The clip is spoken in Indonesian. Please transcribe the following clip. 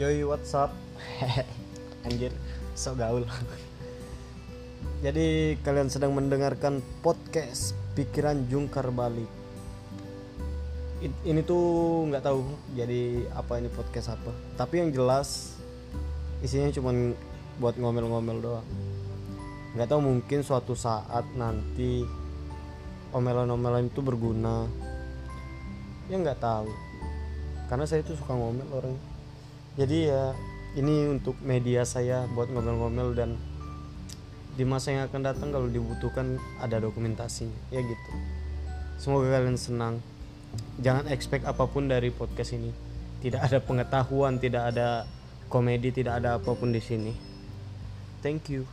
Yoi WhatsApp Anjir so gaul. Jadi kalian sedang mendengarkan podcast Pikiran Jungkar Balik. Ini tuh nggak tahu jadi apa ini podcast apa. Tapi yang jelas isinya cuman buat ngomel-ngomel doang. Nggak tahu mungkin suatu saat nanti omelan-omelan itu berguna. Ya nggak tahu. Karena saya itu suka ngomel orang jadi ya ini untuk media saya buat ngomel-ngomel dan di masa yang akan datang kalau dibutuhkan ada dokumentasinya ya gitu. Semoga kalian senang. Jangan expect apa pun dari podcast ini. Tidak ada pengetahuan tidak ada komedi tidak ada apa pun di sini. Thank you